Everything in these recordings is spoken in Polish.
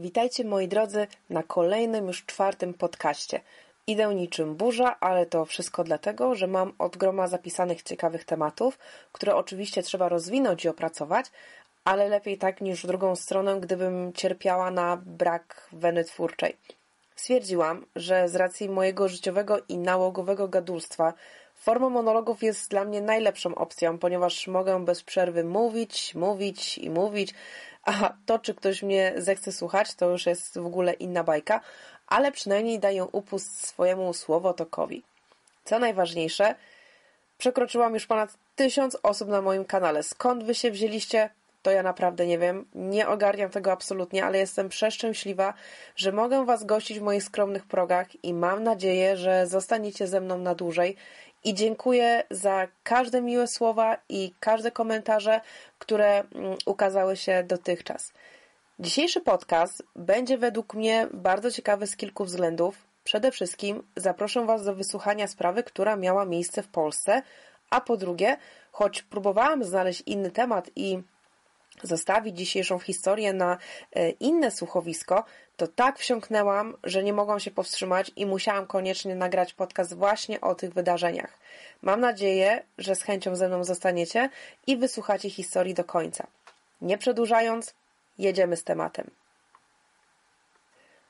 Witajcie moi drodzy na kolejnym już czwartym podcaście. Idę niczym burza, ale to wszystko dlatego, że mam od groma zapisanych ciekawych tematów, które oczywiście trzeba rozwinąć i opracować, ale lepiej tak niż w drugą stronę, gdybym cierpiała na brak weny twórczej. Stwierdziłam, że z racji mojego życiowego i nałogowego gadulstwa forma monologów jest dla mnie najlepszą opcją, ponieważ mogę bez przerwy mówić, mówić i mówić, a to, czy ktoś mnie zechce słuchać, to już jest w ogóle inna bajka, ale przynajmniej daję upust swojemu słowotokowi. Co najważniejsze, przekroczyłam już ponad tysiąc osób na moim kanale. Skąd wy się wzięliście? To ja naprawdę nie wiem, nie ogarniam tego absolutnie, ale jestem przeszczęśliwa, że mogę Was gościć w moich skromnych progach i mam nadzieję, że zostaniecie ze mną na dłużej. I dziękuję za każde miłe słowa i każde komentarze, które mm, ukazały się dotychczas. Dzisiejszy podcast będzie według mnie bardzo ciekawy z kilku względów. Przede wszystkim zaproszę Was do wysłuchania sprawy, która miała miejsce w Polsce, a po drugie, choć próbowałam znaleźć inny temat i zostawić dzisiejszą historię na e, inne słuchowisko, to tak wsiąknęłam, że nie mogłam się powstrzymać i musiałam koniecznie nagrać podcast właśnie o tych wydarzeniach. Mam nadzieję, że z chęcią ze mną zostaniecie i wysłuchacie historii do końca. Nie przedłużając, jedziemy z tematem.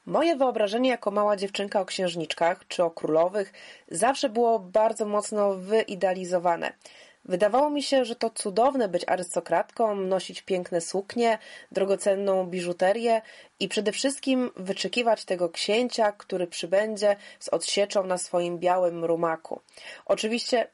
Moje wyobrażenie jako mała dziewczynka o księżniczkach czy o królowych zawsze było bardzo mocno wyidealizowane. Wydawało mi się, że to cudowne być arystokratką, nosić piękne suknie, drogocenną biżuterię i przede wszystkim wyczekiwać tego księcia, który przybędzie z odsieczą na swoim białym rumaku. Oczywiście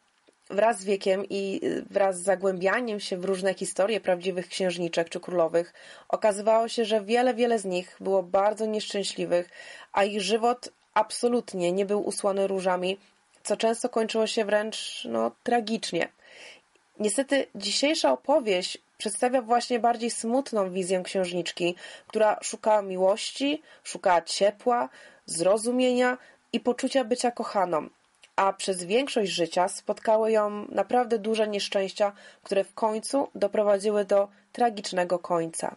wraz z wiekiem i wraz z zagłębianiem się w różne historie prawdziwych księżniczek czy królowych, okazywało się, że wiele, wiele z nich było bardzo nieszczęśliwych, a ich żywot absolutnie nie był usłany różami, co często kończyło się wręcz no, tragicznie. Niestety dzisiejsza opowieść przedstawia właśnie bardziej smutną wizję księżniczki, która szuka miłości, szuka ciepła, zrozumienia i poczucia bycia kochaną, a przez większość życia spotkały ją naprawdę duże nieszczęścia, które w końcu doprowadziły do tragicznego końca.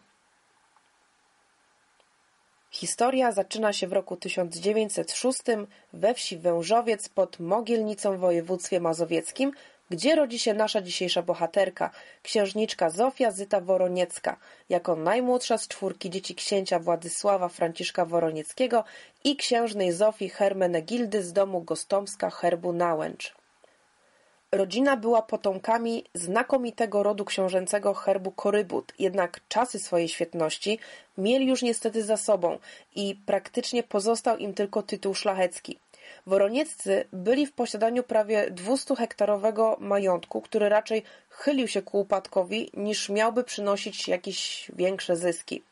Historia zaczyna się w roku 1906 we wsi Wężowiec pod Mogielnicą w województwie mazowieckim, gdzie rodzi się nasza dzisiejsza bohaterka, księżniczka Zofia Zyta Woroniecka, jako najmłodsza z czwórki dzieci księcia Władysława Franciszka Woronieckiego i księżnej Zofii Hermenegildy z domu Gostomska herbu Nałęcz. Rodzina była potomkami znakomitego rodu książęcego herbu Korybut, jednak czasy swojej świetności mieli już niestety za sobą i praktycznie pozostał im tylko tytuł szlachecki. Woronieccy byli w posiadaniu prawie 200-hektarowego majątku, który raczej chylił się ku upadkowi, niż miałby przynosić jakieś większe zyski.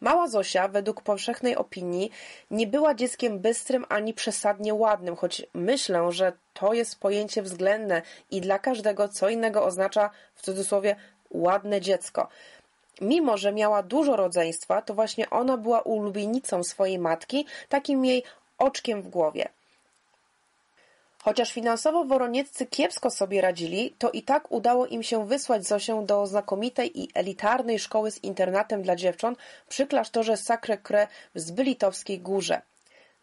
Mała Zosia, według powszechnej opinii, nie była dzieckiem bystrym ani przesadnie ładnym, choć myślę, że to jest pojęcie względne i dla każdego co innego oznacza w cudzysłowie ładne dziecko. Mimo, że miała dużo rodzeństwa, to właśnie ona była ulubienicą swojej matki, takim jej oczkiem w głowie. Chociaż finansowo woronieccy kiepsko sobie radzili, to i tak udało im się wysłać Zosię do znakomitej i elitarnej szkoły z internatem dla dziewcząt przy klasztorze Sacre-Cœur w Zbylitowskiej Górze.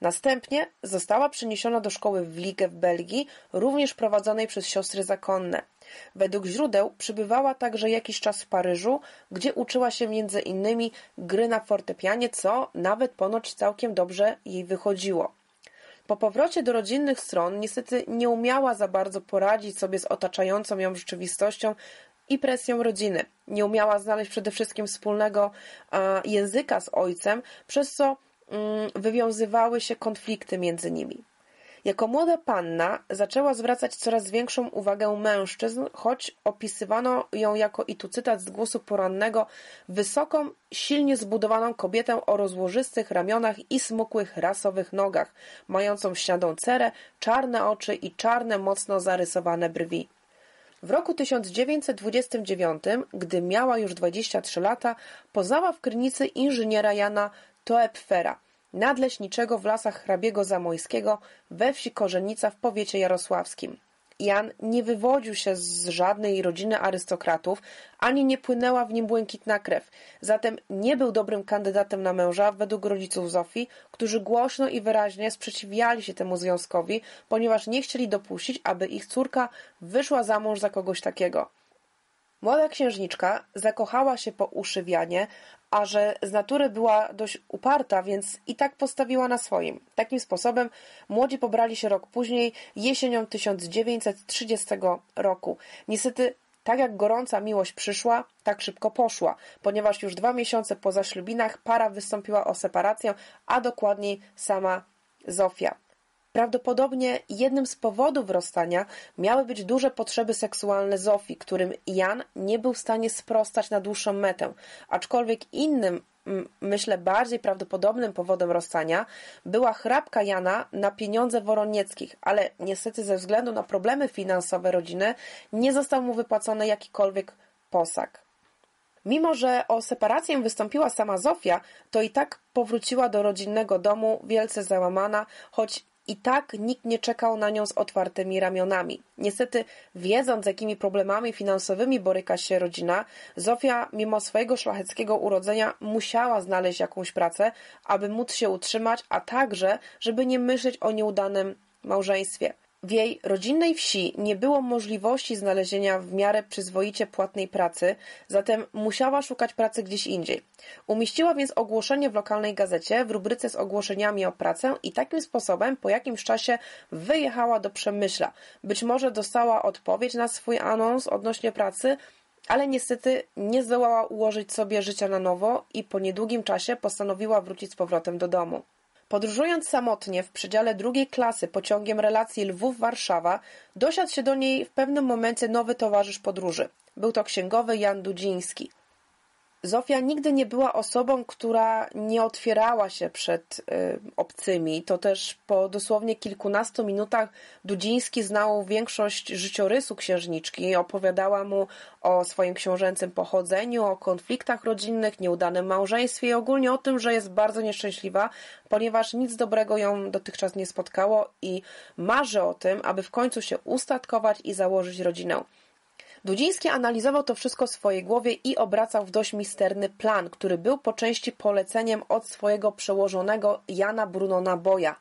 Następnie została przeniesiona do szkoły w Ligę w Belgii, również prowadzonej przez siostry zakonne. Według źródeł przybywała także jakiś czas w Paryżu, gdzie uczyła się między innymi gry na fortepianie, co nawet ponoć całkiem dobrze jej wychodziło. Po powrocie do rodzinnych stron niestety nie umiała za bardzo poradzić sobie z otaczającą ją rzeczywistością i presją rodziny. Nie umiała znaleźć przede wszystkim wspólnego języka z ojcem, przez co mm, wywiązywały się konflikty między nimi. Jako młoda panna zaczęła zwracać coraz większą uwagę mężczyzn, choć opisywano ją jako, i tu cytat z głosu porannego, wysoką, silnie zbudowaną kobietę o rozłożystych ramionach i smukłych rasowych nogach, mającą śniadą cerę, czarne oczy i czarne, mocno zarysowane brwi. W roku 1929, gdy miała już 23 lata, poznała w Krynicy inżyniera Jana Toepfera, nadleśniczego w lasach hrabiego Zamojskiego we wsi Korzenica w powiecie jarosławskim. Jan nie wywodził się z żadnej rodziny arystokratów, ani nie płynęła w nim błękitna krew. Zatem nie był dobrym kandydatem na męża według rodziców Zofii, którzy głośno i wyraźnie sprzeciwiali się temu związkowi, ponieważ nie chcieli dopuścić, aby ich córka wyszła za mąż za kogoś takiego. Młoda księżniczka zakochała się po uszy a że z natury była dość uparta, więc i tak postawiła na swoim. Takim sposobem młodzi pobrali się rok później, jesienią 1930 roku. Niestety, tak jak gorąca miłość przyszła, tak szybko poszła, ponieważ już dwa miesiące po zaślubinach para wystąpiła o separację, a dokładniej sama Zofia. Prawdopodobnie jednym z powodów rozstania miały być duże potrzeby seksualne Zofii, którym Jan nie był w stanie sprostać na dłuższą metę, aczkolwiek innym myślę, bardziej prawdopodobnym powodem rozstania była chrapka Jana na pieniądze Woronieckich, ale niestety ze względu na problemy finansowe rodziny nie został mu wypłacony jakikolwiek posag. Mimo, że o separację wystąpiła sama Zofia, to i tak powróciła do rodzinnego domu wielce załamana, choć i tak nikt nie czekał na nią z otwartymi ramionami. Niestety, wiedząc, jakimi problemami finansowymi boryka się rodzina, Zofia, mimo swojego szlacheckiego urodzenia, musiała znaleźć jakąś pracę, aby móc się utrzymać, a także, żeby nie myśleć o nieudanym małżeństwie. W jej rodzinnej wsi nie było możliwości znalezienia w miarę przyzwoicie płatnej pracy, zatem musiała szukać pracy gdzieś indziej. Umieściła więc ogłoszenie w lokalnej gazecie w rubryce z ogłoszeniami o pracę i takim sposobem po jakimś czasie wyjechała do Przemyśla. Być może dostała odpowiedź na swój anons odnośnie pracy, ale niestety nie zdołała ułożyć sobie życia na nowo i po niedługim czasie postanowiła wrócić z powrotem do domu. Podróżując samotnie w przedziale drugiej klasy pociągiem relacji Lwów-Warszawa, dosiadł się do niej w pewnym momencie nowy towarzysz podróży. Był to księgowy Jan Dudziński. Zofia nigdy nie była osobą, która nie otwierała się przed y, obcymi. To też po dosłownie kilkunastu minutach Dudziński znał większość życiorysu księżniczki. Opowiadała mu o swoim książęcym pochodzeniu, o konfliktach rodzinnych, nieudanym małżeństwie i ogólnie o tym, że jest bardzo nieszczęśliwa, ponieważ nic dobrego ją dotychczas nie spotkało i marzy o tym, aby w końcu się ustatkować i założyć rodzinę. Dudziński analizował to wszystko w swojej głowie i obracał w dość misterny plan, który był po części poleceniem od swojego przełożonego Jana Brunona Boja.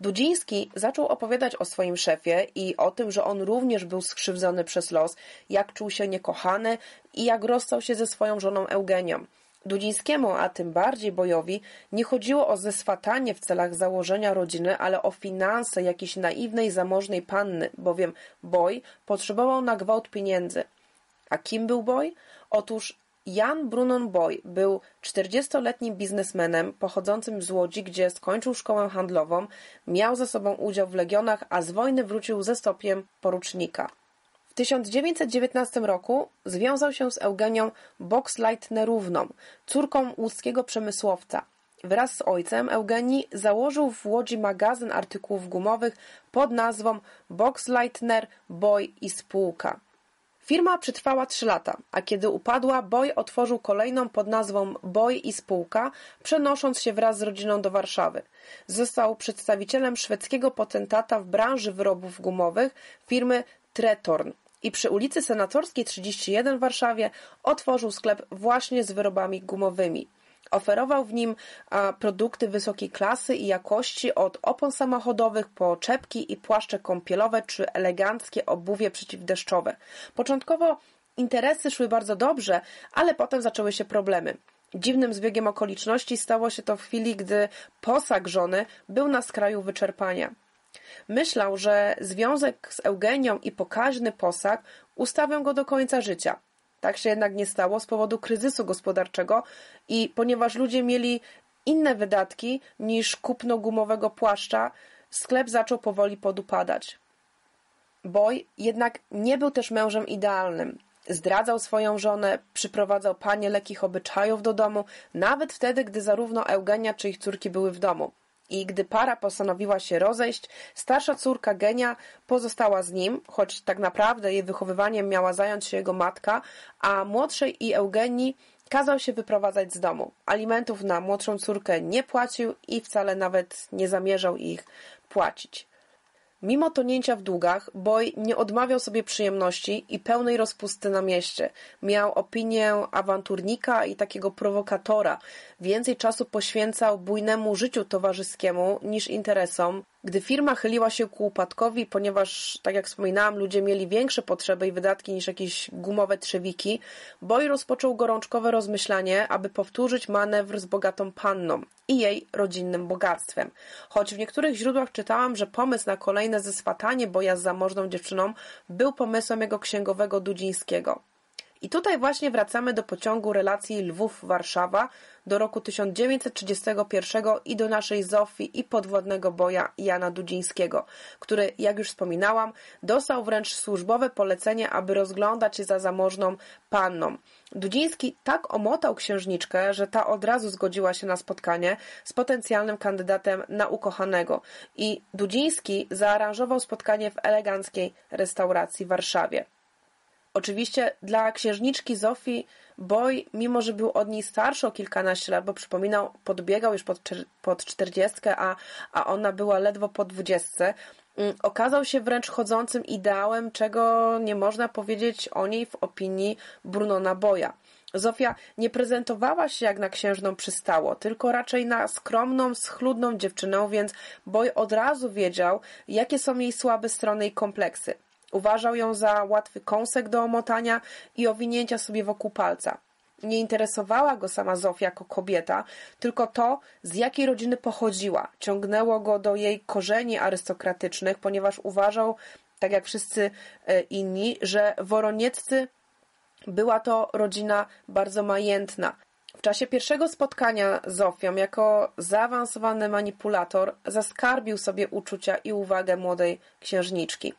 Dudziński zaczął opowiadać o swoim szefie i o tym, że on również był skrzywdzony przez los, jak czuł się niekochany i jak rozstał się ze swoją żoną Eugenią. Dudzińskiemu, a tym bardziej Bojowi, nie chodziło o zeswatanie w celach założenia rodziny, ale o finanse jakiejś naiwnej, zamożnej panny, bowiem Boj potrzebował na gwałt pieniędzy. A kim był Boj? Otóż Jan Brunon Boy był 40-letnim biznesmenem pochodzącym z Łodzi, gdzie skończył szkołę handlową, miał ze sobą udział w legionach, a z wojny wrócił ze stopniem porucznika. W 1919 roku związał się z Eugenią Boxleitnerówną, córką łódzkiego przemysłowca. Wraz z ojcem Eugenii założył w Łodzi magazyn artykułów gumowych pod nazwą Boxleitner, Boy i Spółka. Firma przetrwała trzy lata, a kiedy upadła, Boy otworzył kolejną pod nazwą Boy i Spółka, przenosząc się wraz z rodziną do Warszawy. Został przedstawicielem szwedzkiego potentata w branży wyrobów gumowych firmy Tretorn i przy ulicy Senatorskiej 31 w Warszawie otworzył sklep właśnie z wyrobami gumowymi. Oferował w nim produkty wysokiej klasy i jakości od opon samochodowych po czepki i płaszcze kąpielowe czy eleganckie obuwie przeciwdeszczowe. Początkowo interesy szły bardzo dobrze, ale potem zaczęły się problemy. Dziwnym zbiegiem okoliczności stało się to w chwili, gdy posag żony był na skraju wyczerpania. Myślał, że związek z Eugenią i pokaźny posag ustawią go do końca życia. Tak się jednak nie stało z powodu kryzysu gospodarczego i ponieważ ludzie mieli inne wydatki niż kupno gumowego płaszcza, sklep zaczął powoli podupadać. Boy jednak nie był też mężem idealnym. Zdradzał swoją żonę, przyprowadzał panie lekkich obyczajów do domu, nawet wtedy, gdy zarówno Eugenia czy ich córki były w domu i gdy para postanowiła się rozejść, starsza córka Genia pozostała z nim, choć tak naprawdę jej wychowywaniem miała zająć się jego matka, a młodszej i Eugenii kazał się wyprowadzać z domu. Alimentów na młodszą córkę nie płacił i wcale nawet nie zamierzał ich płacić. Mimo tonięcia w długach, Boy nie odmawiał sobie przyjemności i pełnej rozpusty na mieście. Miał opinię awanturnika i takiego prowokatora. Więcej czasu poświęcał bujnemu życiu towarzyskiemu niż interesom. Gdy firma chyliła się ku upadkowi, ponieważ, tak jak wspominałam, ludzie mieli większe potrzeby i wydatki niż jakieś gumowe trzewiki, Boy rozpoczął gorączkowe rozmyślanie, aby powtórzyć manewr z bogatą panną i jej rodzinnym bogactwem. Choć w niektórych źródłach czytałam, że pomysł na kolejne zeswatanie Boja z zamożną dziewczyną był pomysłem jego księgowego Dudzińskiego. I tutaj właśnie wracamy do pociągu relacji Lwów-Warszawa do roku 1931 i do naszej Zofii i podwodnego boja Jana Dudzińskiego, który, jak już wspominałam, dostał wręcz służbowe polecenie, aby rozglądać się za zamożną panną. Dudziński tak omotał księżniczkę, że ta od razu zgodziła się na spotkanie z potencjalnym kandydatem na ukochanego i Dudziński zaaranżował spotkanie w eleganckiej restauracji w Warszawie. Oczywiście dla księżniczki Zofii Boy, mimo że był od niej starszy o kilkanaście lat, bo przypominał, podbiegał już pod, czterdziestkę, a, a ona była ledwo po dwudziestce, mm, okazał się wręcz chodzącym ideałem, czego nie można powiedzieć o niej w opinii Brunona Boya. Zofia nie prezentowała się jak na księżną przystało, tylko raczej na skromną, schludną dziewczynę, więc Boy od razu wiedział, jakie są jej słabe strony i kompleksy. Uważał ją za łatwy kąsek do omotania i owinięcia sobie wokół palca. Nie interesowała go sama Zofia jako kobieta, tylko to, z jakiej rodziny pochodziła. Ciągnęło go do jej korzeni arystokratycznych, ponieważ uważał, tak jak wszyscy e, inni, że Woronieccy była to rodzina bardzo majętna. W czasie pierwszego spotkania z Zofią jako zaawansowany manipulator zaskarbił sobie uczucia i uwagę młodej księżniczki.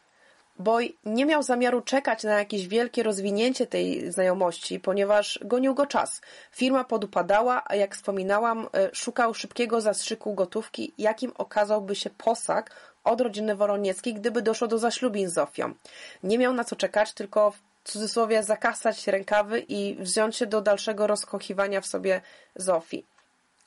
Boy nie miał zamiaru czekać na jakieś wielkie rozwinięcie tej znajomości, ponieważ gonił go czas. Firma podupadała, a jak wspominałam, e, szukał szybkiego zastrzyku gotówki, jakim okazałby się posag od rodziny Woronieckiej, gdyby doszło do zaślubin z Zofią. Nie miał na co czekać, tylko w cudzysłowie zakasać rękawy i wziąć się do dalszego rozkochiwania w sobie Zofii.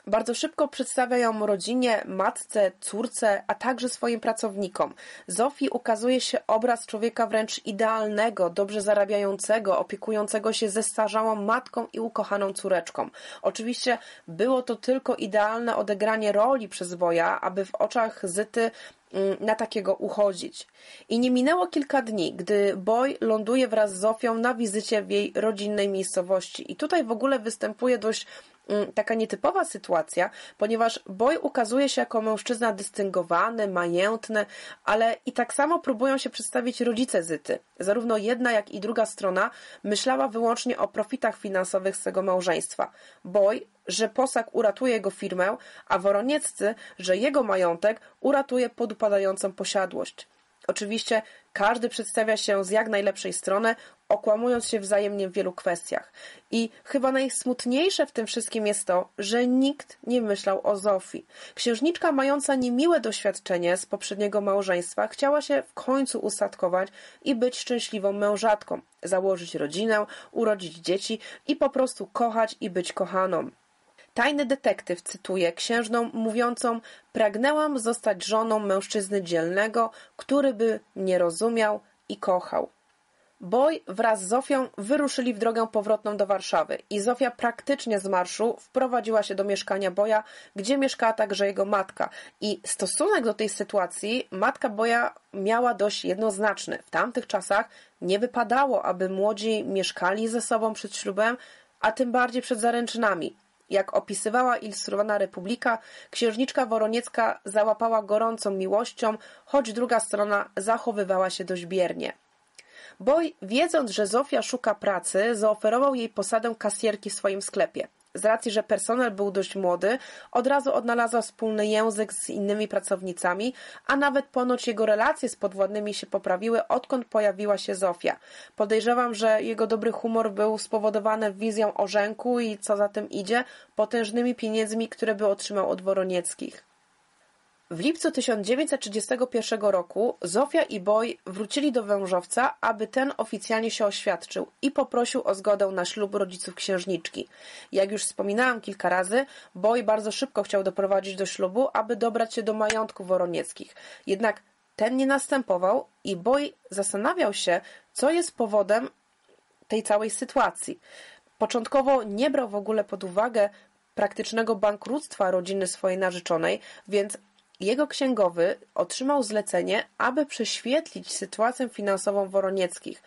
Bardzo szybko przedstawia ją rodzinie, matce, córce, a także swoim pracownikom. Zofii ukazuje się obraz człowieka wręcz idealnego, dobrze zarabiającego, opiekującego się zestarzałą matką i ukochaną córeczką. Oczywiście było to tylko idealne odegranie roli przez Boja, aby w oczach Zyty mm, na takiego uchodzić. I nie minęło kilka dni, gdy Boy ląduje wraz z Zofią na wizycie w jej rodzinnej miejscowości. I tutaj w ogóle występuje dość taka nietypowa sytuacja, ponieważ Boy ukazuje się jako mężczyzna dystyngowany, majętny, ale i tak samo próbują się przedstawić rodzice Zyty. Zarówno jedna, jak i druga strona myślała wyłącznie o profitach finansowych z tego małżeństwa. Boy, że posag uratuje jego firmę, a Woronieccy, że jego majątek uratuje podupadającą posiadłość. Oczywiście każdy przedstawia się z jak najlepszej strony, okłamując się wzajemnie w wielu kwestiach. I chyba najsmutniejsze w tym wszystkim jest to, że nikt nie myślał o Zofii. Księżniczka mająca niemiłe doświadczenie z poprzedniego małżeństwa chciała się w końcu ustatkować i być szczęśliwą mężatką, założyć rodzinę, urodzić dzieci i po prostu kochać i być kochaną. Tajny detektyw cytuje księżną mówiącą Pragnęłam zostać żoną mężczyzny dzielnego, który by mnie rozumiał i kochał. Boy wraz z Zofią wyruszyli w drogę powrotną do Warszawy i Zofia praktycznie z marszu wprowadziła się do mieszkania Boja, gdzie mieszkała także jego matka. I stosunek do tej sytuacji matka Boja miała dość jednoznaczny. W tamtych czasach nie wypadało, aby młodzi mieszkali ze sobą przed ślubem, a tym bardziej przed zaręczynami. Jak opisywała ilustrowana Republika, księżniczka Woroniecka załapała gorącą miłością, choć druga strona zachowywała się dość biernie. Boj, wiedząc, że Zofia szuka pracy, zaoferował jej posadę kasjerki w swoim sklepie. Z racji, że personel był dość młody, od razu odnalazła wspólny język z innymi pracownicami, a nawet ponoć jego relacje z podwładnymi się poprawiły, odkąd pojawiła się Zofia. Podejrzewam, że jego dobry humor był spowodowany wizją orzenku i, co za tym idzie, potężnymi pieniędzmi, które by otrzymał od Woronieckich. W lipcu 1931 roku Zofia i Boy wrócili do Wężowca, aby ten oficjalnie się oświadczył i poprosił o zgodę na ślub rodziców księżniczki. Jak już wspominałam kilka razy, Boy bardzo szybko chciał doprowadzić do ślubu, aby dobrać się do majątków woronieckich. Jednak ten nie następował i Boj zastanawiał się, co jest powodem tej całej sytuacji. Początkowo nie brał w ogóle pod uwagę praktycznego bankructwa rodziny swojej narzeczonej, więc jego księgowy otrzymał zlecenie, aby prześwietlić sytuację finansową Woronieckich.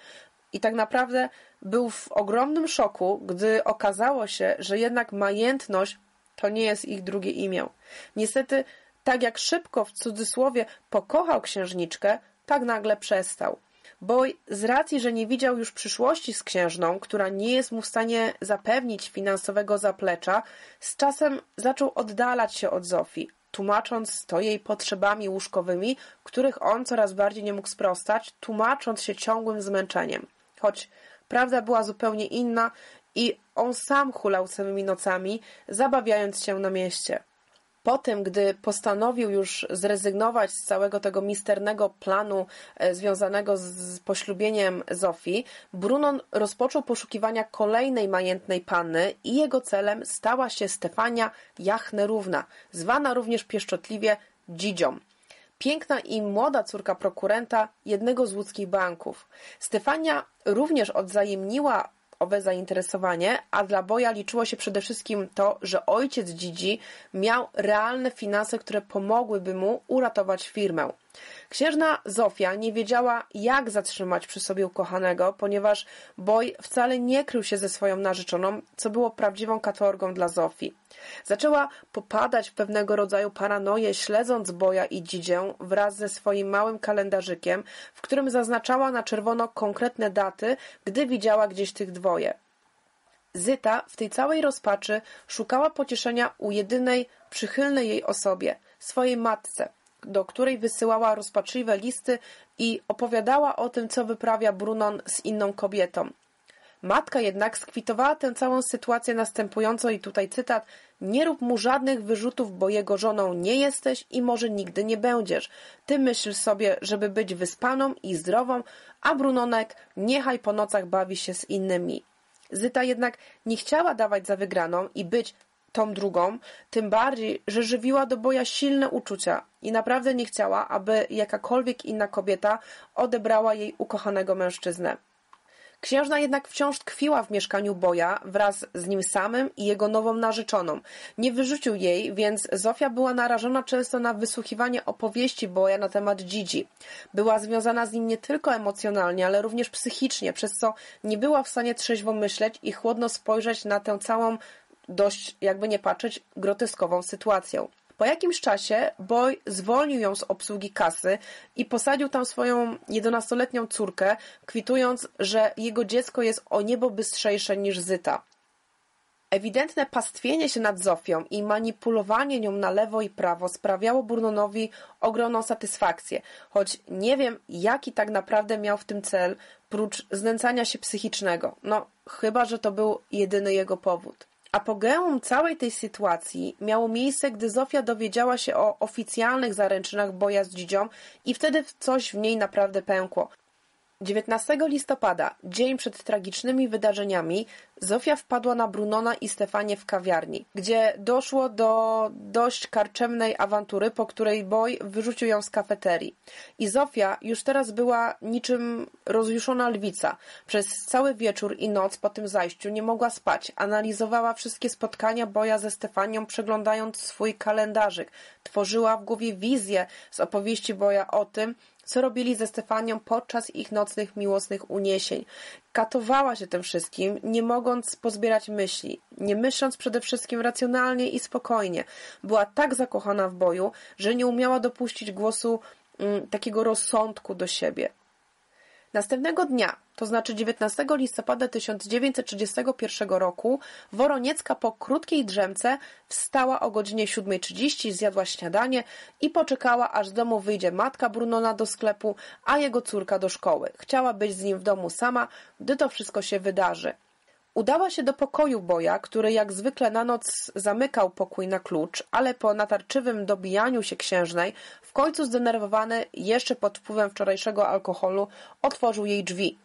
I tak naprawdę był w ogromnym szoku, gdy okazało się, że jednak majętność to nie jest ich drugie imię. Niestety, tak jak szybko w cudzysłowie pokochał księżniczkę, tak nagle przestał. Bo z racji, że nie widział już przyszłości z księżną, która nie jest mu w stanie zapewnić finansowego zaplecza, z czasem zaczął oddalać się od Zofii, tłumacząc to jej potrzebami łóżkowymi, których on coraz bardziej nie mógł sprostać, tłumacząc się ciągłym zmęczeniem. Choć prawda była zupełnie inna i on sam hulał samymi nocami, zabawiając się na mieście. Po tym, gdy postanowił już zrezygnować z całego tego misternego planu e, związanego z poślubieniem Zofii, Brunon rozpoczął poszukiwania kolejnej majętnej panny i jego celem stała się Stefania Jachnerówna, zwana również pieszczotliwie Dzidzią. Piękna i młoda córka prokurenta jednego z łódzkich banków. Stefania również odzajemniła owe zainteresowanie, a dla Boja liczyło się przede wszystkim to, że ojciec Dzidzi miał realne finanse, które pomogłyby mu uratować firmę. Księżna Zofia nie wiedziała, jak zatrzymać przy sobie ukochanego, ponieważ Boj wcale nie krył się ze swoją narzeczoną, co było prawdziwą katorgą dla Zofii. Zaczęła popadać w pewnego rodzaju paranoję, śledząc Boja i Dzidzię wraz ze swoim małym kalendarzykiem, w którym zaznaczała na czerwono konkretne daty, gdy widziała gdzieś tych dwoje. Zyta w tej całej rozpaczy szukała pocieszenia u jedynej przychylnej jej osobie, swojej matce, do której wysyłała rozpaczliwe listy i opowiadała o tym, co wyprawia Brunon z inną kobietą. Matka jednak skwitowała tę całą sytuację następująco i tutaj cytat nie rób mu żadnych wyrzutów, bo jego żoną nie jesteś i może nigdy nie będziesz. Ty myśl sobie, żeby być wyspaną i zdrową, a Brunonek niechaj po nocach bawi się z innymi. Zyta jednak nie chciała dawać za wygraną i być tą drugą, tym bardziej, że żywiła do boja silne uczucia i naprawdę nie chciała, aby jakakolwiek inna kobieta odebrała jej ukochanego mężczyznę. Księżna jednak wciąż tkwiła w mieszkaniu Boja wraz z nim samym i jego nową narzeczoną. Nie wyrzucił jej, więc Zofia była narażona często na wysłuchiwanie opowieści Boja na temat Dzidzi. Była związana z nim nie tylko emocjonalnie, ale również psychicznie, przez co nie była w stanie trzeźwo myśleć i chłodno spojrzeć na tę całą dość, jakby nie patrzeć, groteskową sytuacją. Po jakimś czasie Boy zwolnił ją z obsługi kasy i posadził tam swoją jedenastoletnią córkę, kwitując, że jego dziecko jest o niebo bystrzejsze niż Zyta. Ewidentne pastwienie się nad Zofią i manipulowanie nią na lewo i prawo sprawiało Burnonowi ogromną satysfakcję, choć nie wiem, jaki tak naprawdę miał w tym cel, prócz znęcania się psychicznego. No, chyba, że to był jedyny jego powód. Apogeum całej tej sytuacji miało miejsce, gdy Zofia dowiedziała się o oficjalnych zaręczynach boja z dzidzią i wtedy coś w niej naprawdę pękło. 19 listopada, dzień przed tragicznymi wydarzeniami, Zofia wpadła na Brunona i Stefanie w kawiarni, gdzie doszło do dość karczemnej awantury, po której Boy wyrzucił ją z kafeterii. I Zofia już teraz była niczym rozjuszona lwica. Przez cały wieczór i noc po tym zajściu nie mogła spać. Analizowała wszystkie spotkania Boja ze Stefanią, przeglądając swój kalendarzyk. Tworzyła w głowie wizję z opowieści Boja o tym, co robili ze Stefanią podczas ich nocnych miłosnych uniesień. Katowała się tym wszystkim, nie mogąc pozbierać myśli, nie myśląc przede wszystkim racjonalnie i spokojnie. Była tak zakochana w boju, że nie umiała dopuścić głosu mm, takiego rozsądku do siebie. Następnego dnia, to znaczy 19 listopada 1931 roku, Woroniecka po krótkiej drzemce wstała o godzinie 7.30, zjadła śniadanie i poczekała, aż z domu wyjdzie matka Brunona do sklepu, a jego córka do szkoły. Chciała być z nim w domu sama, gdy to wszystko się wydarzy. Udała się do pokoju Boja, który jak zwykle na noc zamykał pokój na klucz, ale po natarczywym dobijaniu się księżnej, w końcu zdenerwowany, jeszcze pod wpływem wczorajszego alkoholu, otworzył jej drzwi.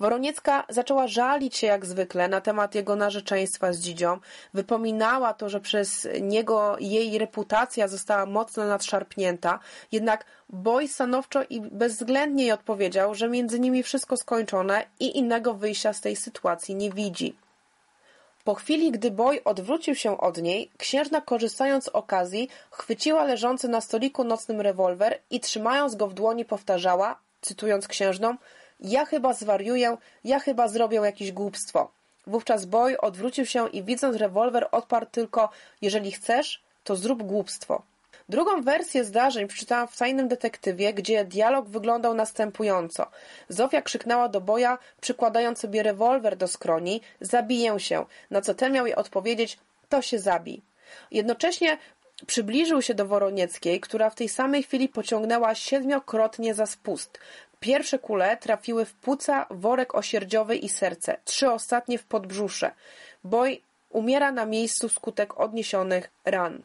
Woroniecka zaczęła żalić się jak zwykle na temat jego narzeczeństwa z Dzidzią. Wypominała to, że przez niego jej reputacja została mocno nadszarpnięta, jednak Boj stanowczo i bezwzględnie jej odpowiedział, że między nimi wszystko skończone i innego wyjścia z tej sytuacji nie widzi. Po chwili, gdy Boj odwrócił się od niej, księżna korzystając z okazji, chwyciła leżący na stoliku nocnym rewolwer i trzymając go w dłoni powtarzała, cytując księżną, ja chyba zwariuję, ja chyba zrobię jakieś głupstwo. Wówczas Boy odwrócił się i widząc rewolwer odparł tylko, jeżeli chcesz, to zrób głupstwo. Drugą wersję zdarzeń przeczytałam w Tajnym Detektywie, gdzie dialog wyglądał następująco. Zofia krzyknęła do Boja, przykładając sobie rewolwer do skroni, zabiję się, na co ten miał jej odpowiedzieć, to się zabij. Jednocześnie przybliżył się do Woronieckiej, która w tej samej chwili pociągnęła siedmiokrotnie za spust. Pierwsze kule trafiły w płuca, worek osierdziowy i serce, trzy ostatnie w podbrzusze. Boj umiera na miejscu skutek odniesionych ran.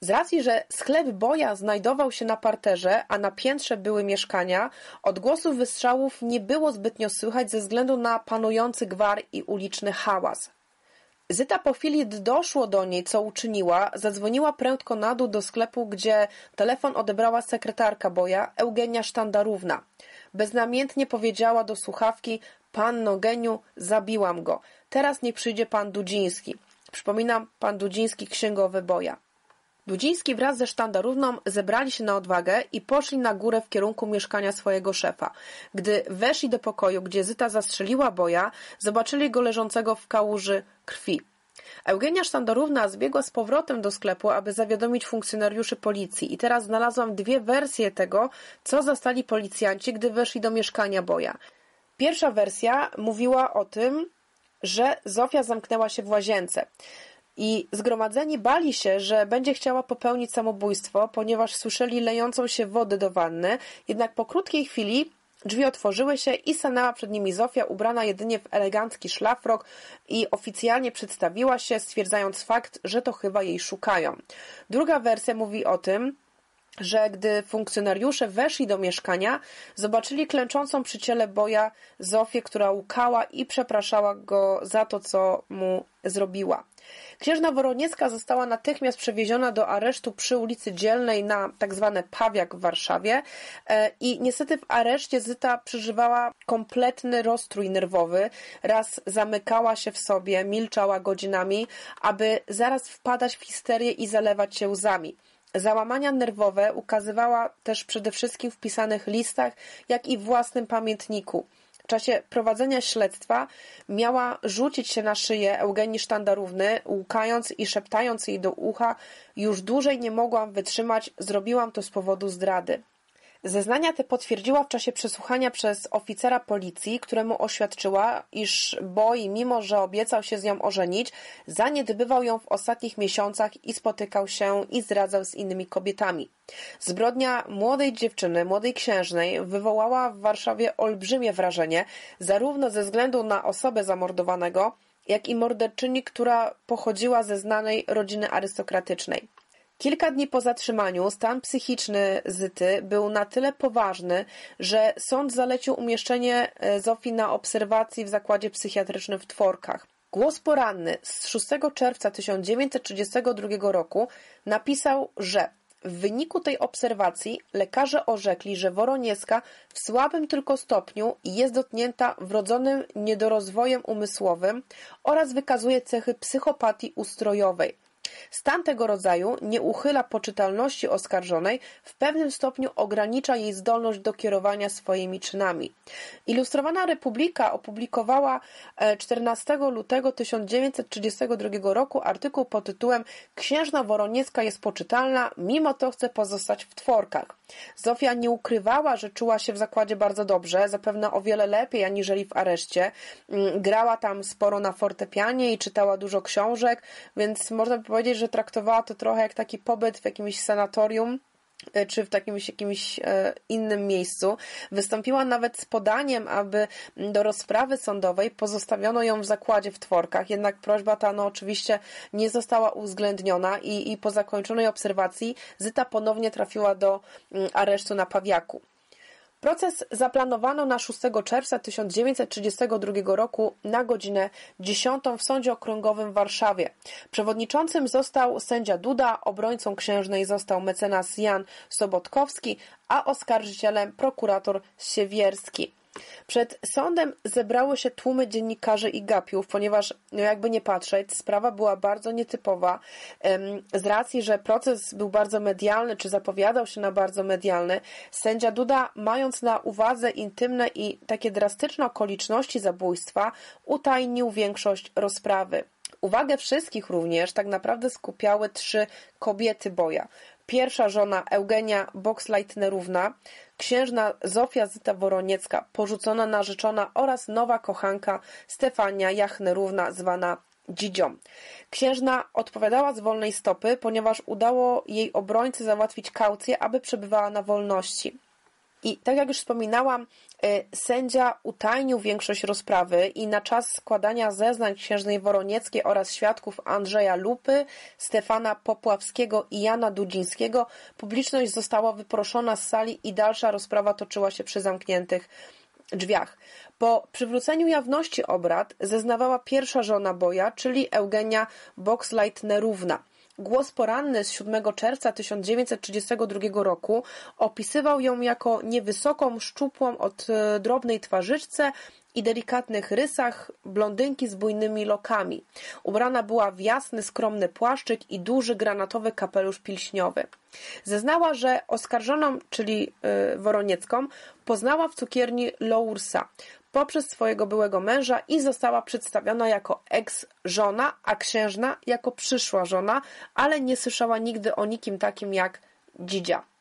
Z racji, że sklep Boja znajdował się na parterze, a na piętrze były mieszkania, odgłosów wystrzałów nie było zbytnio słychać ze względu na panujący gwar i uliczny hałas. Zyta po chwili, doszło do niej, co uczyniła, zadzwoniła prędko na dół do sklepu, gdzie telefon odebrała sekretarka Boja, Eugenia Sztandarówna. Beznamiętnie powiedziała do słuchawki, panno Geniu, zabiłam go. Teraz nie przyjdzie pan Dudziński. Przypominam, pan Dudziński, księgowy Boja. Dudziński wraz ze sztandarówną zebrali się na odwagę i poszli na górę w kierunku mieszkania swojego szefa. Gdy weszli do pokoju, gdzie Zyta zastrzeliła boja, zobaczyli go leżącego w kałuży krwi. Eugenia Sztandarówna zbiegła z powrotem do sklepu, aby zawiadomić funkcjonariuszy policji i teraz znalazłam dwie wersje tego, co zastali policjanci, gdy weszli do mieszkania Boja. Pierwsza wersja mówiła o tym, że Zofia zamknęła się w łazience. I zgromadzeni bali się, że będzie chciała popełnić samobójstwo, ponieważ słyszeli lejącą się wodę do wanny, jednak po krótkiej chwili drzwi otworzyły się i stanęła przed nimi Zofia, ubrana jedynie w elegancki szlafrok i oficjalnie przedstawiła się, stwierdzając fakt, że to chyba jej szukają. Druga wersja mówi o tym, że gdy funkcjonariusze weszli do mieszkania, zobaczyli klęczącą przy ciele boja Zofię, która łkała i przepraszała go za to, co mu zrobiła. Księżna Woroniecka została natychmiast przewieziona do aresztu przy ulicy Dzielnej na tzw. Tak Pawiak w Warszawie e, i niestety w areszcie Zyta przeżywała kompletny roztrój nerwowy. Raz zamykała się w sobie, milczała godzinami, aby zaraz wpadać w histerię i zalewać się łzami. Załamania nerwowe ukazywała też przede wszystkim w pisanych listach, jak i w własnym pamiętniku. W czasie prowadzenia śledztwa miała rzucić się na szyję Eugenii Sztandarówny, łukając i szeptając jej do ucha już dłużej nie mogłam wytrzymać, zrobiłam to z powodu zdrady. Zeznania te potwierdziła w czasie przesłuchania przez oficera policji, któremu oświadczyła, iż Boi, mimo że obiecał się z nią ożenić, zaniedbywał ją w ostatnich miesiącach i spotykał się i zdradzał z innymi kobietami. Zbrodnia młodej dziewczyny, młodej księżnej, wywołała w Warszawie olbrzymie wrażenie, zarówno ze względu na osobę zamordowanego, jak i morderczyni, która pochodziła ze znanej rodziny arystokratycznej. Kilka dni po zatrzymaniu stan psychiczny Zyty był na tyle poważny, że sąd zalecił umieszczenie e, Zofii na obserwacji w zakładzie psychiatrycznym w Tworkach. Głos poranny z 6 czerwca 1932 roku napisał, że w wyniku tej obserwacji lekarze orzekli, że Woroniecka w słabym tylko stopniu jest dotknięta wrodzonym niedorozwojem umysłowym oraz wykazuje cechy psychopatii ustrojowej. Stan tego rodzaju nie uchyla poczytalności oskarżonej, w pewnym stopniu ogranicza jej zdolność do kierowania swoimi czynami. Ilustrowana Republika opublikowała 14 e, lutego 1932 roku artykuł pod tytułem Księżna Woroniecka jest poczytalna, mimo to chce pozostać w tworkach. Zofia nie ukrywała, że czuła się w zakładzie bardzo dobrze, zapewne o wiele lepiej aniżeli w areszcie. Mm, grała tam sporo na fortepianie i czytała dużo książek, więc można by powiedzieć, że traktowała to trochę jak taki pobyt w jakimś sanatorium e, czy w jakimś, jakimś e, innym miejscu. Wystąpiła nawet z podaniem, aby do rozprawy sądowej pozostawiono ją w zakładzie w Tworkach, jednak prośba ta no, oczywiście nie została uwzględniona i, i po zakończonej obserwacji Zyta ponownie trafiła do mm, aresztu na Pawiaku. Proces zaplanowano na 6 czerwca 1932 roku na godzinę 10 w Sądzie Okręgowym w Warszawie. Przewodniczącym został sędzia Duda, obrońcą księżnej został mecenas Jan Sobotkowski, a oskarżycielem prokurator Siewierski. Przed sądem zebrały się tłumy dziennikarzy i gapiów, ponieważ, no jakby nie patrzeć, sprawa była bardzo nietypowa. Z racji, że proces był bardzo medialny, czy zapowiadał się na bardzo medialny, sędzia Duda, mając na uwadze intymne i takie drastyczne okoliczności zabójstwa, utajnił większość rozprawy. Uwagę wszystkich również tak naprawdę skupiały trzy kobiety boja. Pierwsza żona Eugenia Boxleitnerówna, księżna Zofia Zyta Woroniecka, porzucona narzeczona oraz nowa kochanka Stefania Jachnerówna, zwana Dzidzią. Księżna odpowiadała z wolnej stopy, ponieważ udało jej obrońcy załatwić kaucję, aby przebywała na wolności. I tak jak już wspominałam, y, sędzia utajnił większość rozprawy i na czas składania zeznań księżnej Woronieckiej oraz świadków Andrzeja Lupy, Stefana Popławskiego i Jana Dudzińskiego publiczność została wyproszona z sali i dalsza rozprawa toczyła się przy zamkniętych drzwiach. Po przywróceniu jawności obrad zeznawała pierwsza żona Boja, czyli Eugenia Boxleitnerówna. Głos poranny z 7 czerwca 1932 roku opisywał ją jako niewysoką, szczupłą od e, drobnej twarzyczce i delikatnych rysach blondynki z bujnymi lokami. Ubrana była w jasny, skromny płaszczyk i duży granatowy kapelusz pilśniowy. Zeznała, że oskarżoną, czyli yy, Woroniecką, poznała w cukierni Loursa poprzez swojego byłego męża i została przedstawiona jako ex-żona, a księżna jako przyszła żona, ale nie słyszała nigdy o nikim takim jak Dzidzia.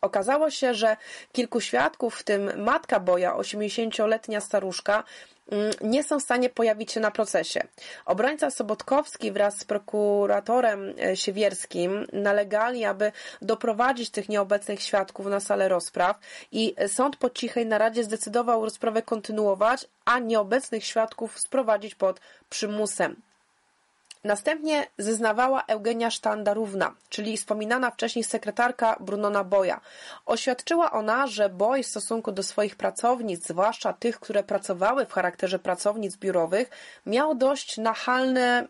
Okazało się, że kilku świadków, w tym matka Boja, 80-letnia staruszka, mm, nie są w stanie pojawić się na procesie. Obrońca Sobotkowski wraz z prokuratorem e, Siewierskim nalegali, aby doprowadzić tych nieobecnych świadków na salę rozpraw i sąd po cichej naradzie zdecydował rozprawę kontynuować, a nieobecnych świadków sprowadzić pod przymusem. Następnie zeznawała Eugenia Sztandarówna, czyli wspominana wcześniej sekretarka Brunona Boja. Oświadczyła ona, że Boj w stosunku do swoich pracownic, zwłaszcza tych, które pracowały w charakterze pracownic biurowych, miał dość mm,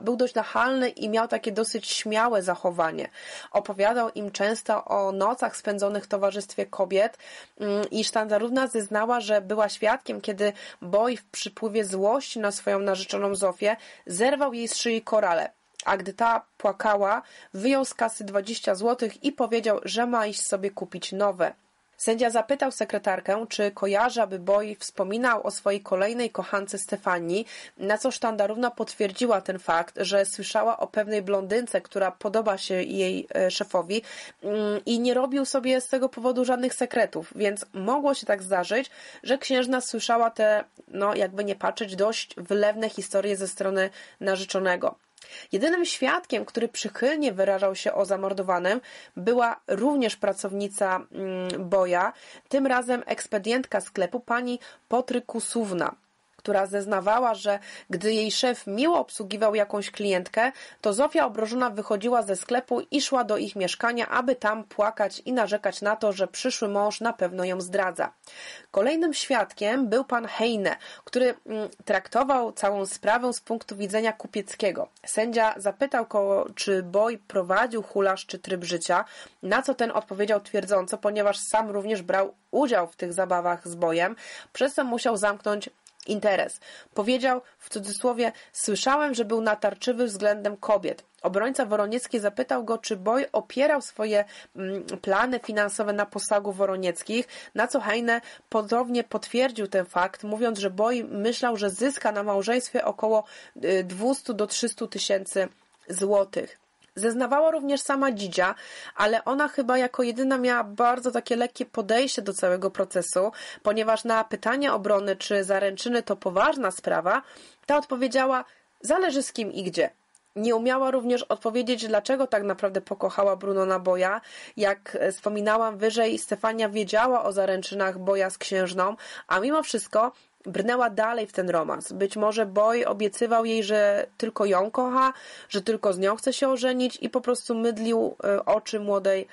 był dość nachalny i miał takie dosyć śmiałe zachowanie. Opowiadał im często o nocach spędzonych w towarzystwie kobiet mm, i Sztandarówna zeznała, że była świadkiem, kiedy Boj w przypływie złości na swoją narzeczoną Zofię zerwał jej z szyi korale, a gdy ta płakała, wyjął z kasy 20 złotych i powiedział, że ma iść sobie kupić nowe. Sędzia zapytał sekretarkę, czy kojarzy, aby Boy wspominał o swojej kolejnej kochance Stefanii, na co sztandarówna potwierdziła ten fakt, że słyszała o pewnej blondynce, która podoba się jej e, szefowi mm, i nie robił sobie z tego powodu żadnych sekretów, więc mogło się tak zdarzyć, że księżna słyszała te, no jakby nie patrzeć, dość wylewne historie ze strony narzeczonego. Jedynym świadkiem, który przychylnie wyrażał się o zamordowanym, była również pracownica mm, Boja, tym razem ekspedientka sklepu pani Potrykusówna która zeznawała, że gdy jej szef miło obsługiwał jakąś klientkę, to Zofia obrożona wychodziła ze sklepu i szła do ich mieszkania, aby tam płakać i narzekać na to, że przyszły mąż na pewno ją zdradza. Kolejnym świadkiem był pan Heine, który mm, traktował całą sprawę z punktu widzenia kupieckiego. Sędzia zapytał go, czy Boj prowadził hulasz czy tryb życia, na co ten odpowiedział twierdząco, ponieważ sam również brał udział w tych zabawach z bojem, przez co musiał zamknąć interes. Powiedział w cudzysłowie, słyszałem, że był natarczywy względem kobiet. Obrońca Woroniecki zapytał go, czy Boj opierał swoje mm, plany finansowe na posagu Woronieckich, na co Heine ponownie potwierdził ten fakt, mówiąc, że Boj myślał, że zyska na małżeństwie około 200 y, do 300 tysięcy złotych. Zeznawała również sama Dzidzia, ale ona chyba jako jedyna miała bardzo takie lekkie podejście do całego procesu, ponieważ na pytanie obrony, czy zaręczyny to poważna sprawa, ta odpowiedziała, zależy z kim i gdzie. Nie umiała również odpowiedzieć, dlaczego tak naprawdę pokochała Brunona Boja. Jak wspominałam wyżej, Stefania wiedziała o zaręczynach Boja z księżną, a mimo wszystko brnęła dalej w ten romans. Być może Boy obiecywał jej, że tylko ją kocha, że tylko z nią chce się ożenić i po prostu mydlił e, oczy młodej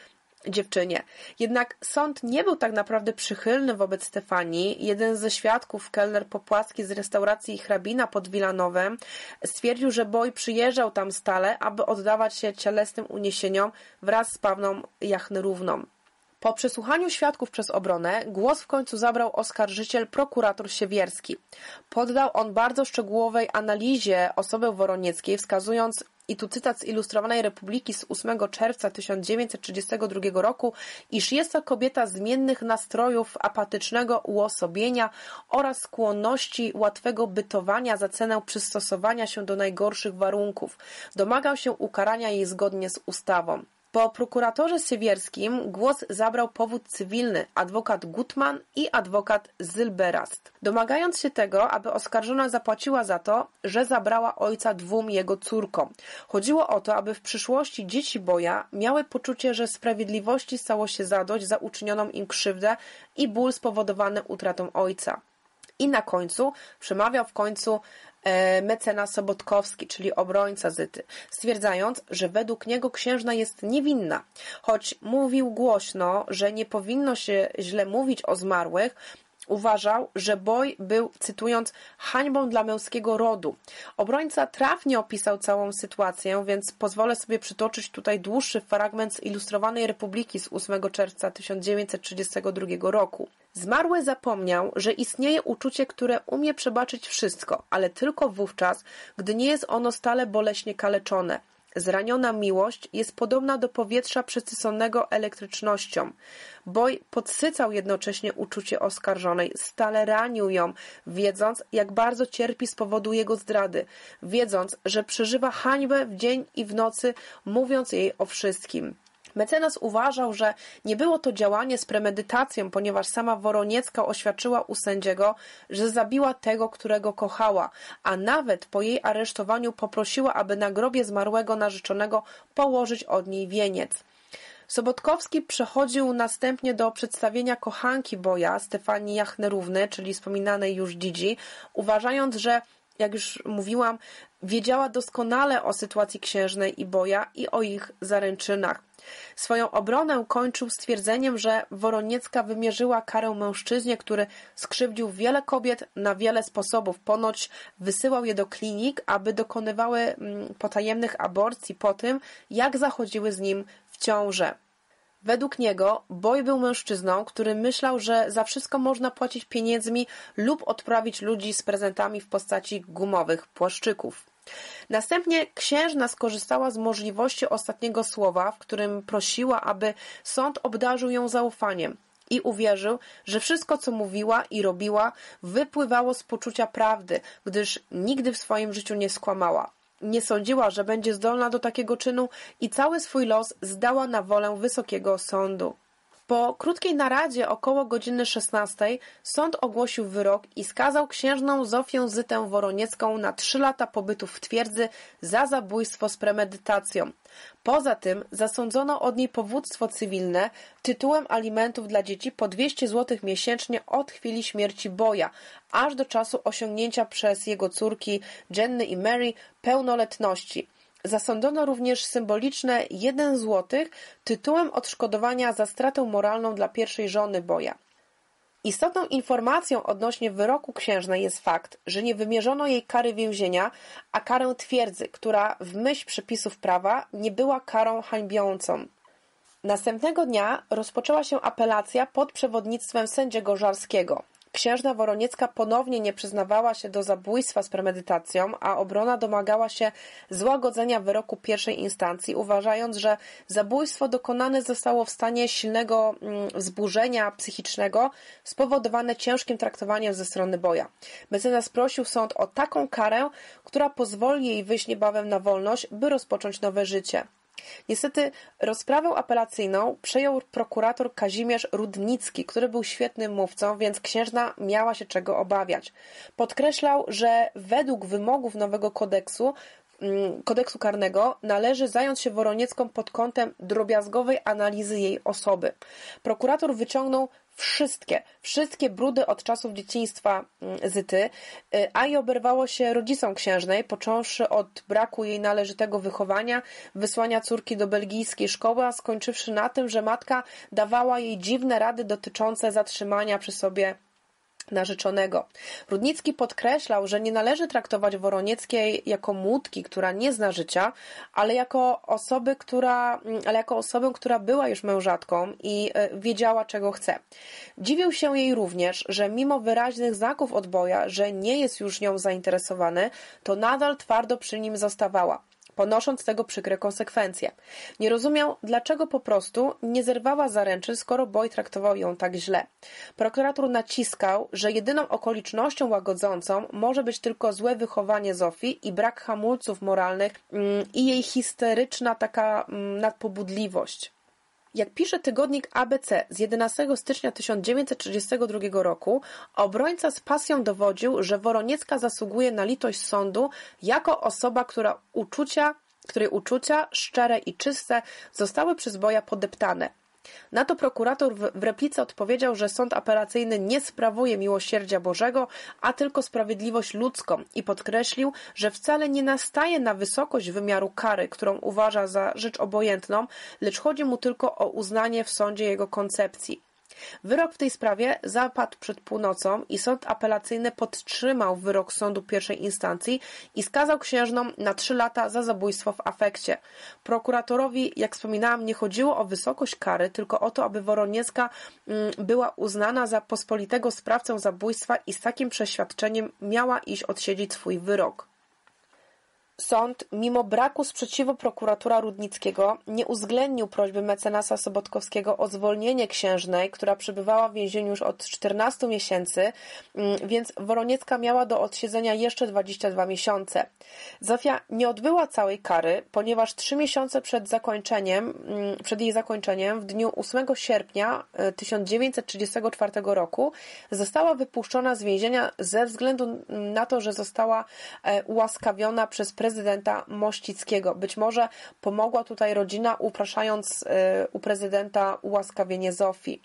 dziewczynie. Jednak sąd nie był tak naprawdę przychylny wobec Stefanii. Jeden ze świadków, kelner Popłacki z restauracji Hrabina pod Wilanowem, stwierdził, że Boj przyjeżdżał tam stale, aby oddawać się cielesnym uniesieniom wraz z Pawną Jachnyrówną. Po przesłuchaniu świadków przez obronę głos w końcu zabrał oskarżyciel prokurator Siewierski. Poddał on bardzo szczegółowej analizie osoby Woronieckiej, wskazując i tu cytat z Ilustrowanej Republiki z 8 czerwca 1932 roku, iż jest to kobieta zmiennych nastrojów, apatycznego uosobienia oraz skłonności łatwego bytowania za cenę przystosowania się do najgorszych warunków. Domagał się ukarania jej zgodnie z ustawą. Po prokuratorze Siewierskim głos zabrał powód cywilny adwokat Gutman i adwokat Zylberast, domagając się tego, aby oskarżona zapłaciła za to, że zabrała ojca dwóm jego córkom. Chodziło o to, aby w przyszłości dzieci Boja miały poczucie, że sprawiedliwości stało się zadość za uczynioną im krzywdę i ból spowodowany utratą ojca. I na końcu przemawiał w końcu E, mecenas Sobotkowski, czyli obrońca Zyty, stwierdzając, że według niego księżna jest niewinna. Choć mówił głośno, że nie powinno się źle mówić o zmarłych, uważał, że boj był, cytując, hańbą dla męskiego rodu. Obrońca trafnie opisał całą sytuację, więc pozwolę sobie przytoczyć tutaj dłuższy fragment z Ilustrowanej Republiki z 8 czerwca 1932 roku. Zmarły zapomniał, że istnieje uczucie, które umie przebaczyć wszystko, ale tylko wówczas, gdy nie jest ono stale boleśnie kaleczone. Zraniona miłość jest podobna do powietrza przesyconego elektrycznością. Boj podsycał jednocześnie uczucie oskarżonej, stale ranił ją, wiedząc, jak bardzo cierpi z powodu jego zdrady, wiedząc, że przeżywa hańbę w dzień i w nocy, mówiąc jej o wszystkim. Mecenas uważał, że nie było to działanie z premedytacją, ponieważ sama Woroniecka oświadczyła u sędziego, że zabiła tego, którego kochała, a nawet po jej aresztowaniu poprosiła, aby na grobie zmarłego narzeczonego położyć od niej wieniec. Sobotkowski przechodził następnie do przedstawienia kochanki Boja, Stefanii Jachnerówny, czyli wspominanej już Dzidzi, uważając, że jak już mówiłam, wiedziała doskonale o sytuacji księżnej i Boja i o ich zaręczynach. Swoją obronę kończył stwierdzeniem, że Woroniecka wymierzyła karę mężczyźnie, który skrzywdził wiele kobiet na wiele sposobów. Ponoć wysyłał je do klinik, aby dokonywały mm, potajemnych aborcji po tym, jak zachodziły z nim w ciążę. Według niego Boj był mężczyzną, który myślał, że za wszystko można płacić pieniędzmi lub odprawić ludzi z prezentami w postaci gumowych płaszczyków. Następnie księżna skorzystała z możliwości ostatniego słowa, w którym prosiła, aby sąd obdarzył ją zaufaniem i uwierzył, że wszystko, co mówiła i robiła, wypływało z poczucia prawdy, gdyż nigdy w swoim życiu nie skłamała. Nie sądziła, że będzie zdolna do takiego czynu i cały swój los zdała na wolę wysokiego sądu. Po krótkiej naradzie około godziny 16 sąd ogłosił wyrok i skazał księżną Zofię Zytę Woroniecką na trzy lata pobytu w twierdzy za zabójstwo z premedytacją. Poza tym zasądzono od niej powództwo cywilne tytułem alimentów dla dzieci po 200 zł miesięcznie od chwili śmierci Boja, aż do czasu osiągnięcia przez jego córki Jenny i Mary pełnoletności. Zasądzono również symboliczne 1 zł tytułem odszkodowania za stratę moralną dla pierwszej żony Boja. Istotną informacją odnośnie wyroku księżnej jest fakt, że nie wymierzono jej kary więzienia, a karę twierdzy, która w myśl przepisów prawa nie była karą hańbiącą. Następnego dnia rozpoczęła się apelacja pod przewodnictwem sędziego Żarskiego. Księżna Woroniecka ponownie nie przyznawała się do zabójstwa z premedytacją, a obrona domagała się złagodzenia wyroku pierwszej instancji, uważając, że zabójstwo dokonane zostało w stanie silnego mm, wzburzenia psychicznego spowodowane ciężkim traktowaniem ze strony boja. Mecenas prosił sąd o taką karę, która pozwoli jej wyjść niebawem na wolność, by rozpocząć nowe życie. Niestety rozprawę apelacyjną przejął prokurator Kazimierz Rudnicki, który był świetnym mówcą, więc księżna miała się czego obawiać. Podkreślał, że według wymogów nowego kodeksu mm, kodeksu karnego należy zająć się Woroniecką pod kątem drobiazgowej analizy jej osoby. Prokurator wyciągnął wszystkie, wszystkie brudy od czasów dzieciństwa mm, Zyty, y, a i oberwało się rodzicom księżnej, począwszy od braku jej należytego wychowania, wysłania córki do belgijskiej szkoły, a skończywszy na tym, że matka dawała jej dziwne rady dotyczące zatrzymania przy sobie narzeczonego. Rudnicki podkreślał, że nie należy traktować Woronieckiej jako młódki, która nie zna życia, ale jako osoby, która, ale jako osobę, która była już mężatką i e, wiedziała, czego chce. Dziwił się jej również, że mimo wyraźnych znaków odboja, że nie jest już nią zainteresowany, to nadal twardo przy nim zostawała ponosząc tego przykre konsekwencje. Nie rozumiał, dlaczego po prostu nie zerwała zaręczyn, skoro Boy traktował ją tak źle. Prokurator naciskał, że jedyną okolicznością łagodzącą może być tylko złe wychowanie Zofii i brak hamulców moralnych mm, i jej histeryczna taka mm, nadpobudliwość. Jak pisze tygodnik ABC z 11 stycznia 1932 roku, obrońca z pasją dowodził, że Woroniecka zasługuje na litość sądu jako osoba, która uczucia, której uczucia szczere i czyste zostały przez Boja podeptane. Na to prokurator w replice odpowiedział, że sąd apelacyjny nie sprawuje miłosierdzia Bożego, a tylko sprawiedliwość ludzką i podkreślił, że wcale nie nastaje na wysokość wymiaru kary, którą uważa za rzecz obojętną, lecz chodzi mu tylko o uznanie w sądzie jego koncepcji. Wyrok w tej sprawie zapadł przed północą i sąd apelacyjny podtrzymał wyrok sądu pierwszej instancji i skazał księżną na trzy lata za zabójstwo w afekcie. Prokuratorowi, jak wspominałam, nie chodziło o wysokość kary, tylko o to, aby Woroniecka mm, była uznana za pospolitego sprawcę zabójstwa i z takim przeświadczeniem miała iść odsiedzieć swój wyrok. Sąd, mimo braku sprzeciwu prokuratora Rudnickiego, nie uwzględnił prośby mecenasa Sobotkowskiego o zwolnienie księżnej, która przebywała w więzieniu już od 14 miesięcy, mm, więc Woroniecka miała do odsiedzenia jeszcze 22 miesiące. Zofia nie odbyła całej kary, ponieważ trzy miesiące przed zakończeniem, mm, przed jej zakończeniem, w dniu 8 sierpnia 1934 e, roku, została wypuszczona z więzienia ze względu na to, że została e, ułaskawiona przez prezydenta prezydenta Mościckiego. Być może pomogła tutaj rodzina, upraszając y, u prezydenta ułaskawienie Zofii.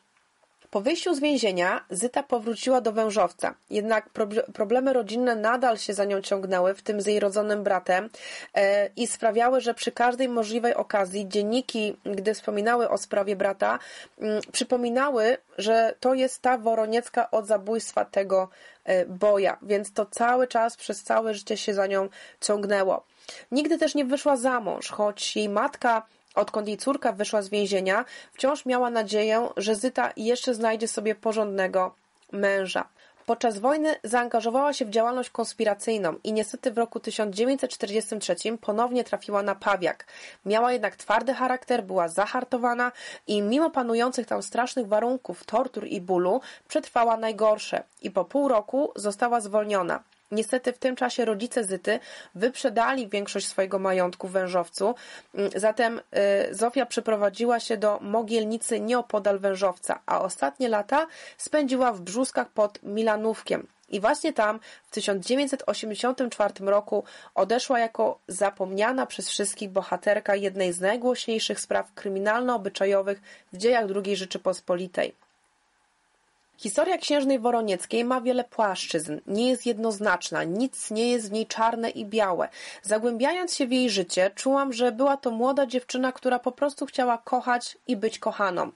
Po wyjściu z więzienia Zyta powróciła do wężowca, jednak problemy rodzinne nadal się za nią ciągnęły, w tym z jej rodzonym bratem e, i sprawiały, że przy każdej możliwej okazji dzienniki, gdy wspominały o sprawie brata, mm, przypominały, że to jest ta Woroniecka od zabójstwa tego e, boja, więc to cały czas, przez całe życie się za nią ciągnęło. Nigdy też nie wyszła za mąż, choć jej matka Odkąd jej córka wyszła z więzienia, wciąż miała nadzieję, że Zyta jeszcze znajdzie sobie porządnego męża. Podczas wojny zaangażowała się w działalność konspiracyjną i niestety w roku 1943 ponownie trafiła na Pawiak. Miała jednak twardy charakter, była zahartowana i mimo panujących tam strasznych warunków tortur i bólu przetrwała najgorsze i po pół roku została zwolniona. Niestety w tym czasie rodzice Zyty wyprzedali większość swojego majątku w Wężowcu, mm, zatem y, Zofia przeprowadziła się do Mogielnicy nieopodal Wężowca, a ostatnie lata spędziła w Brzuskach pod Milanówkiem. I właśnie tam w 1984 roku odeszła jako zapomniana przez wszystkich bohaterka jednej z najgłośniejszych spraw kryminalno-obyczajowych w dziejach II Rzeczypospolitej. Historia księżnej Woronieckiej ma wiele płaszczyzn, nie jest jednoznaczna, nic nie jest w niej czarne i białe. Zagłębiając się w jej życie, czułam, że była to młoda dziewczyna, która po prostu chciała kochać i być kochaną.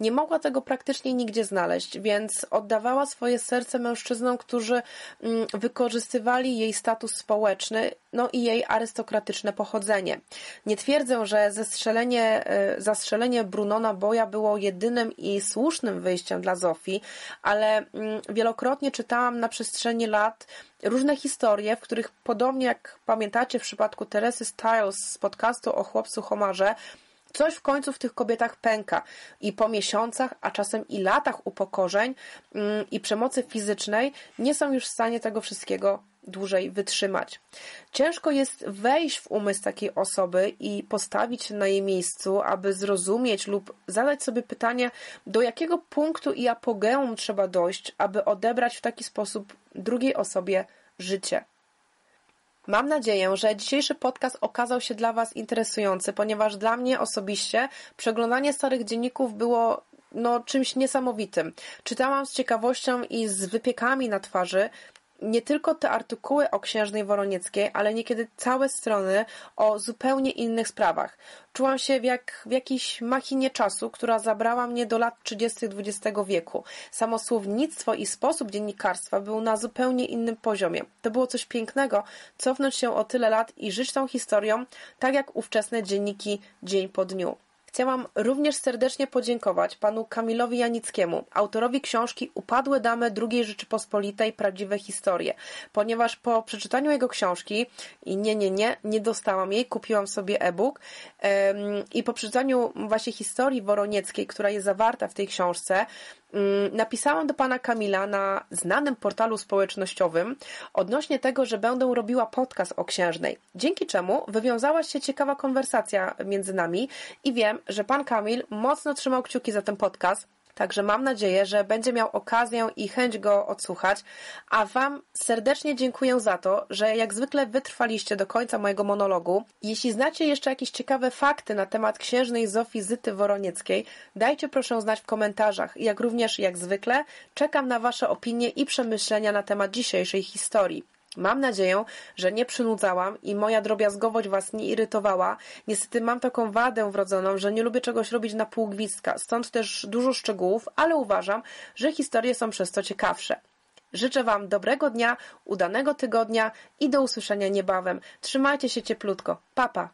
Nie mogła tego praktycznie nigdzie znaleźć, więc oddawała swoje serce mężczyznom, którzy mm, wykorzystywali jej status społeczny, no i jej arystokratyczne pochodzenie. Nie twierdzę, że zestrzelenie, e, zastrzelenie Brunona Boja było jedynym i słusznym wyjściem dla Zofii, ale mm, wielokrotnie czytałam na przestrzeni lat różne historie, w których podobnie jak pamiętacie w przypadku Teresy Styles z podcastu o chłopcu Homarze, Coś w końcu w tych kobietach pęka i po miesiącach, a czasem i latach upokorzeń mm, i przemocy fizycznej nie są już w stanie tego wszystkiego dłużej wytrzymać. Ciężko jest wejść w umysł takiej osoby i postawić się na jej miejscu, aby zrozumieć lub zadać sobie pytanie, do jakiego punktu i apogeum trzeba dojść, aby odebrać w taki sposób drugiej osobie życie. Mam nadzieję, że dzisiejszy podcast okazał się dla Was interesujący, ponieważ dla mnie osobiście przeglądanie starych dzienników było no, czymś niesamowitym. Czytałam z ciekawością i z wypiekami na twarzy nie tylko te artykuły o księżnej Woronieckiej, ale niekiedy całe strony o zupełnie innych sprawach. Czułam się jak w jakiejś machinie czasu, która zabrała mnie do lat 30. XX wieku. Samo słownictwo i sposób dziennikarstwa był na zupełnie innym poziomie. To było coś pięknego, cofnąć się o tyle lat i żyć tą historią, tak jak ówczesne dzienniki dzień po dniu. Chciałam również serdecznie podziękować panu Kamilowi Janickiemu, autorowi książki Upadłe damy II Rzeczypospolitej Prawdziwe historie, ponieważ po przeczytaniu jego książki i nie, nie, nie, nie dostałam jej, kupiłam sobie e-book i po przeczytaniu właśnie historii woronieckiej, która jest zawarta w tej książce, napisałam do pana Kamila na znanym portalu społecznościowym odnośnie tego, że będę robiła podcast o księżnej, dzięki czemu wywiązała się ciekawa konwersacja między nami i wiem, że pan Kamil mocno trzymał kciuki za ten podcast, Także mam nadzieję, że będzie miał okazję i chęć go odsłuchać, a Wam serdecznie dziękuję za to, że jak zwykle wytrwaliście do końca mojego monologu. Jeśli znacie jeszcze jakieś ciekawe fakty na temat księżnej Zofii Zyty Woronieckiej, dajcie proszę znać w komentarzach. Jak również, jak zwykle, czekam na Wasze opinie i przemyślenia na temat dzisiejszej historii. Mam nadzieję, że nie przynudzałam i moja drobiazgowość Was nie irytowała. Niestety mam taką wadę wrodzoną, że nie lubię czegoś robić na pół gwizdka, stąd też dużo szczegółów, ale uważam, że historie są przez to ciekawsze. Życzę Wam dobrego dnia, udanego tygodnia i do usłyszenia niebawem. Trzymajcie się cieplutko. Papa.